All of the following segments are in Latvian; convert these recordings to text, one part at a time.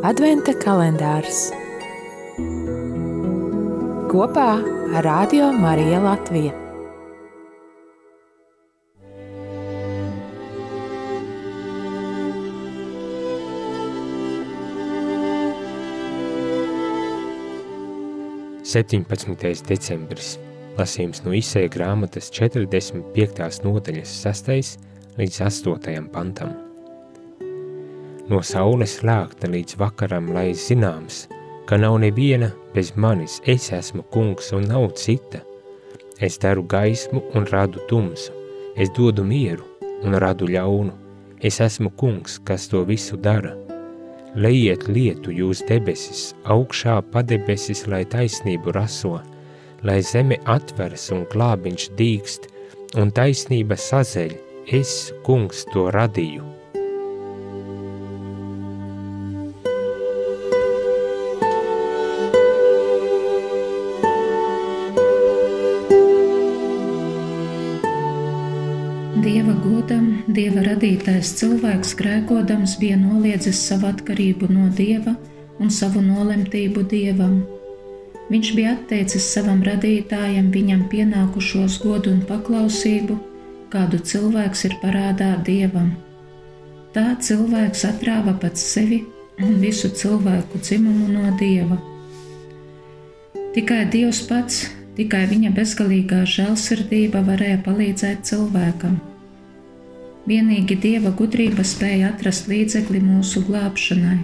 Adventa kalendārs kopā ar Radio Mariju Latviju. Septiņpadsmitais decembris. Lasījums no izsēja grāmatas 45. nodaļas 6. līdz 8. pantam. No saules lākta līdz vakaram, lai zināms, ka nav neviena bez manis, es esmu kungs un nav cita. Es daru gaismu un radu tumsu, es dodu mieru un radu ļaunu, es esmu kungs, kas to visu dara. Lejiet lietu jūs debesis, augšā padebesis, lai taisnību raso, lai zeme atveras un glābiņš dīkst, un taisnība sazeļ, es, kungs, to radīju. Dieva radītais cilvēks grēkodams bija noliedzis savu atkarību no Dieva un savu nolemtību Dievam. Viņš bija atteicis savam radītājam viņam pienākušos godu un paklausību, kādu cilvēks ir parādā Dievam. Tā cilvēks atrāva pats sevi un visu cilvēku dzimumu no Dieva. Tikai Dievs pats, tikai viņa bezgalīgā žēlsirdība varēja palīdzēt cilvēkam. Vienīgi Dieva gudrība spēja atrast līdzekli mūsu glābšanai.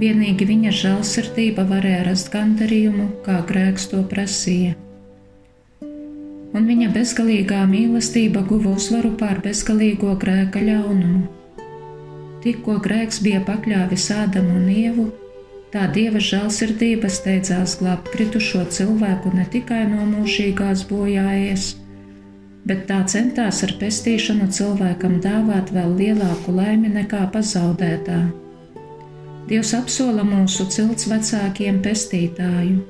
Vienīgi viņa žēlsirdība varēja rast gandarījumu, kā grēks to prasīja. Un viņa bezgalīgā mīlestība guva uzvaru pār bezgalīgo grēka ļaunumu. Tikko grēks bija pakļāvis Ādamu un Ievu, tā Dieva žēlsirdība steidzās glābt kritušo cilvēku ne tikai no mūžīgās bojājas, bet tā centās ar pestīšanu cilvēkam dāvāt vēl lielāku laimi nekā pazaudētā. Dievs apsola mūsu cilts vecākiem pestītāju.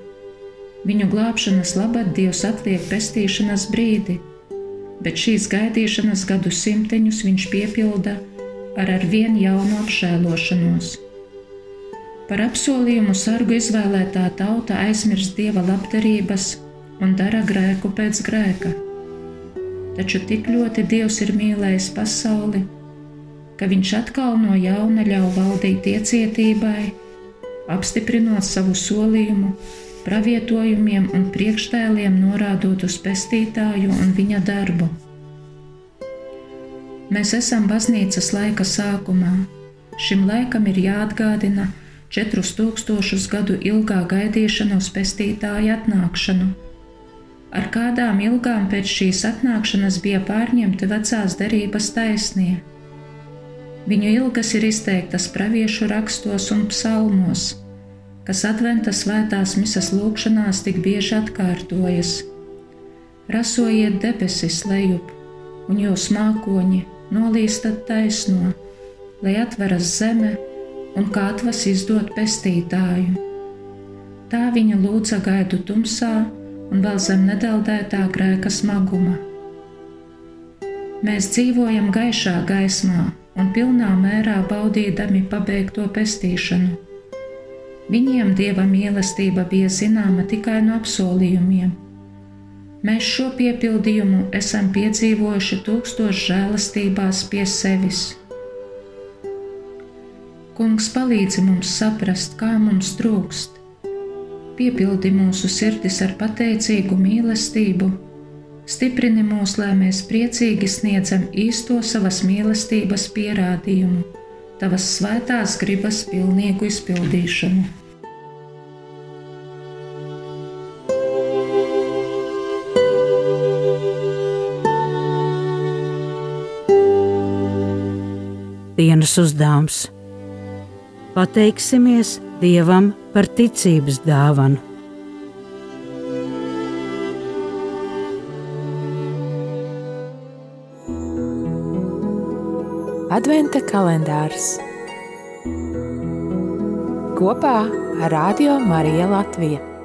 Viņu glābšanas labad Dievs atliek pestīšanas brīdi, bet šīs gaidīšanas gadu simteņus viņš piepilda ar arvien jaunu apžēlošanos. Par apsolījumu sargu izvēlētā tauta aizmirst dieva labdarības un dara grēku pēc grēka taču tik ļoti Dievs ir mīlējis pasauli, ka Viņš atkal no jauna ļauj valdīt iecietībai, apstiprinot savu solījumu, pravietojumiem un priekštēliem norādot uz pestītāju un viņa darbu. Mēs esam baznīcas laika sākumā. Šim laikam ir jāatgādina 4000 gadu ilgā gaidīšana uz pestītāja atnākšanu ar kādām ilgām pēc šīs atnākšanas bija pārņemti vecās derības taisnie. Viņu ilgas ir izteiktas praviešu rakstos un psalmos, kas adventa svētās misas lūgšanās tik bieži atkārtojas. Rasojiet debesis lejup, un jūs mākoņi nolīstat taisno, lai atveras zeme un kā atvas izdot pestītāju. Tā viņa lūdza gaidu tumsā, un vēl zem nedeldētā grēka smaguma. Mēs dzīvojam gaišā gaismā un pilnā mērā baudīdami pabeigto pestīšanu. Viņiem dieva mīlestība bija zināma tikai no apsolījumiem. Mēs šo piepildījumu esam piedzīvojuši tūkstošu žēlastībās pie sevis. Kungs palīdzi mums saprast, kā mums trūkst, piepildi mūsu sirdis ar pateicīgu mīlestību, stiprini mūs, lai mēs priecīgi sniedzam īsto savas mīlestības pierādījumu, tavas svētās gribas pilnīgu izpildīšanu. Dienas uzdevums Pateiksimies Dievam par ticības dāvanu. Adventa kalendārs kopā ar Radio Mariju Latviju.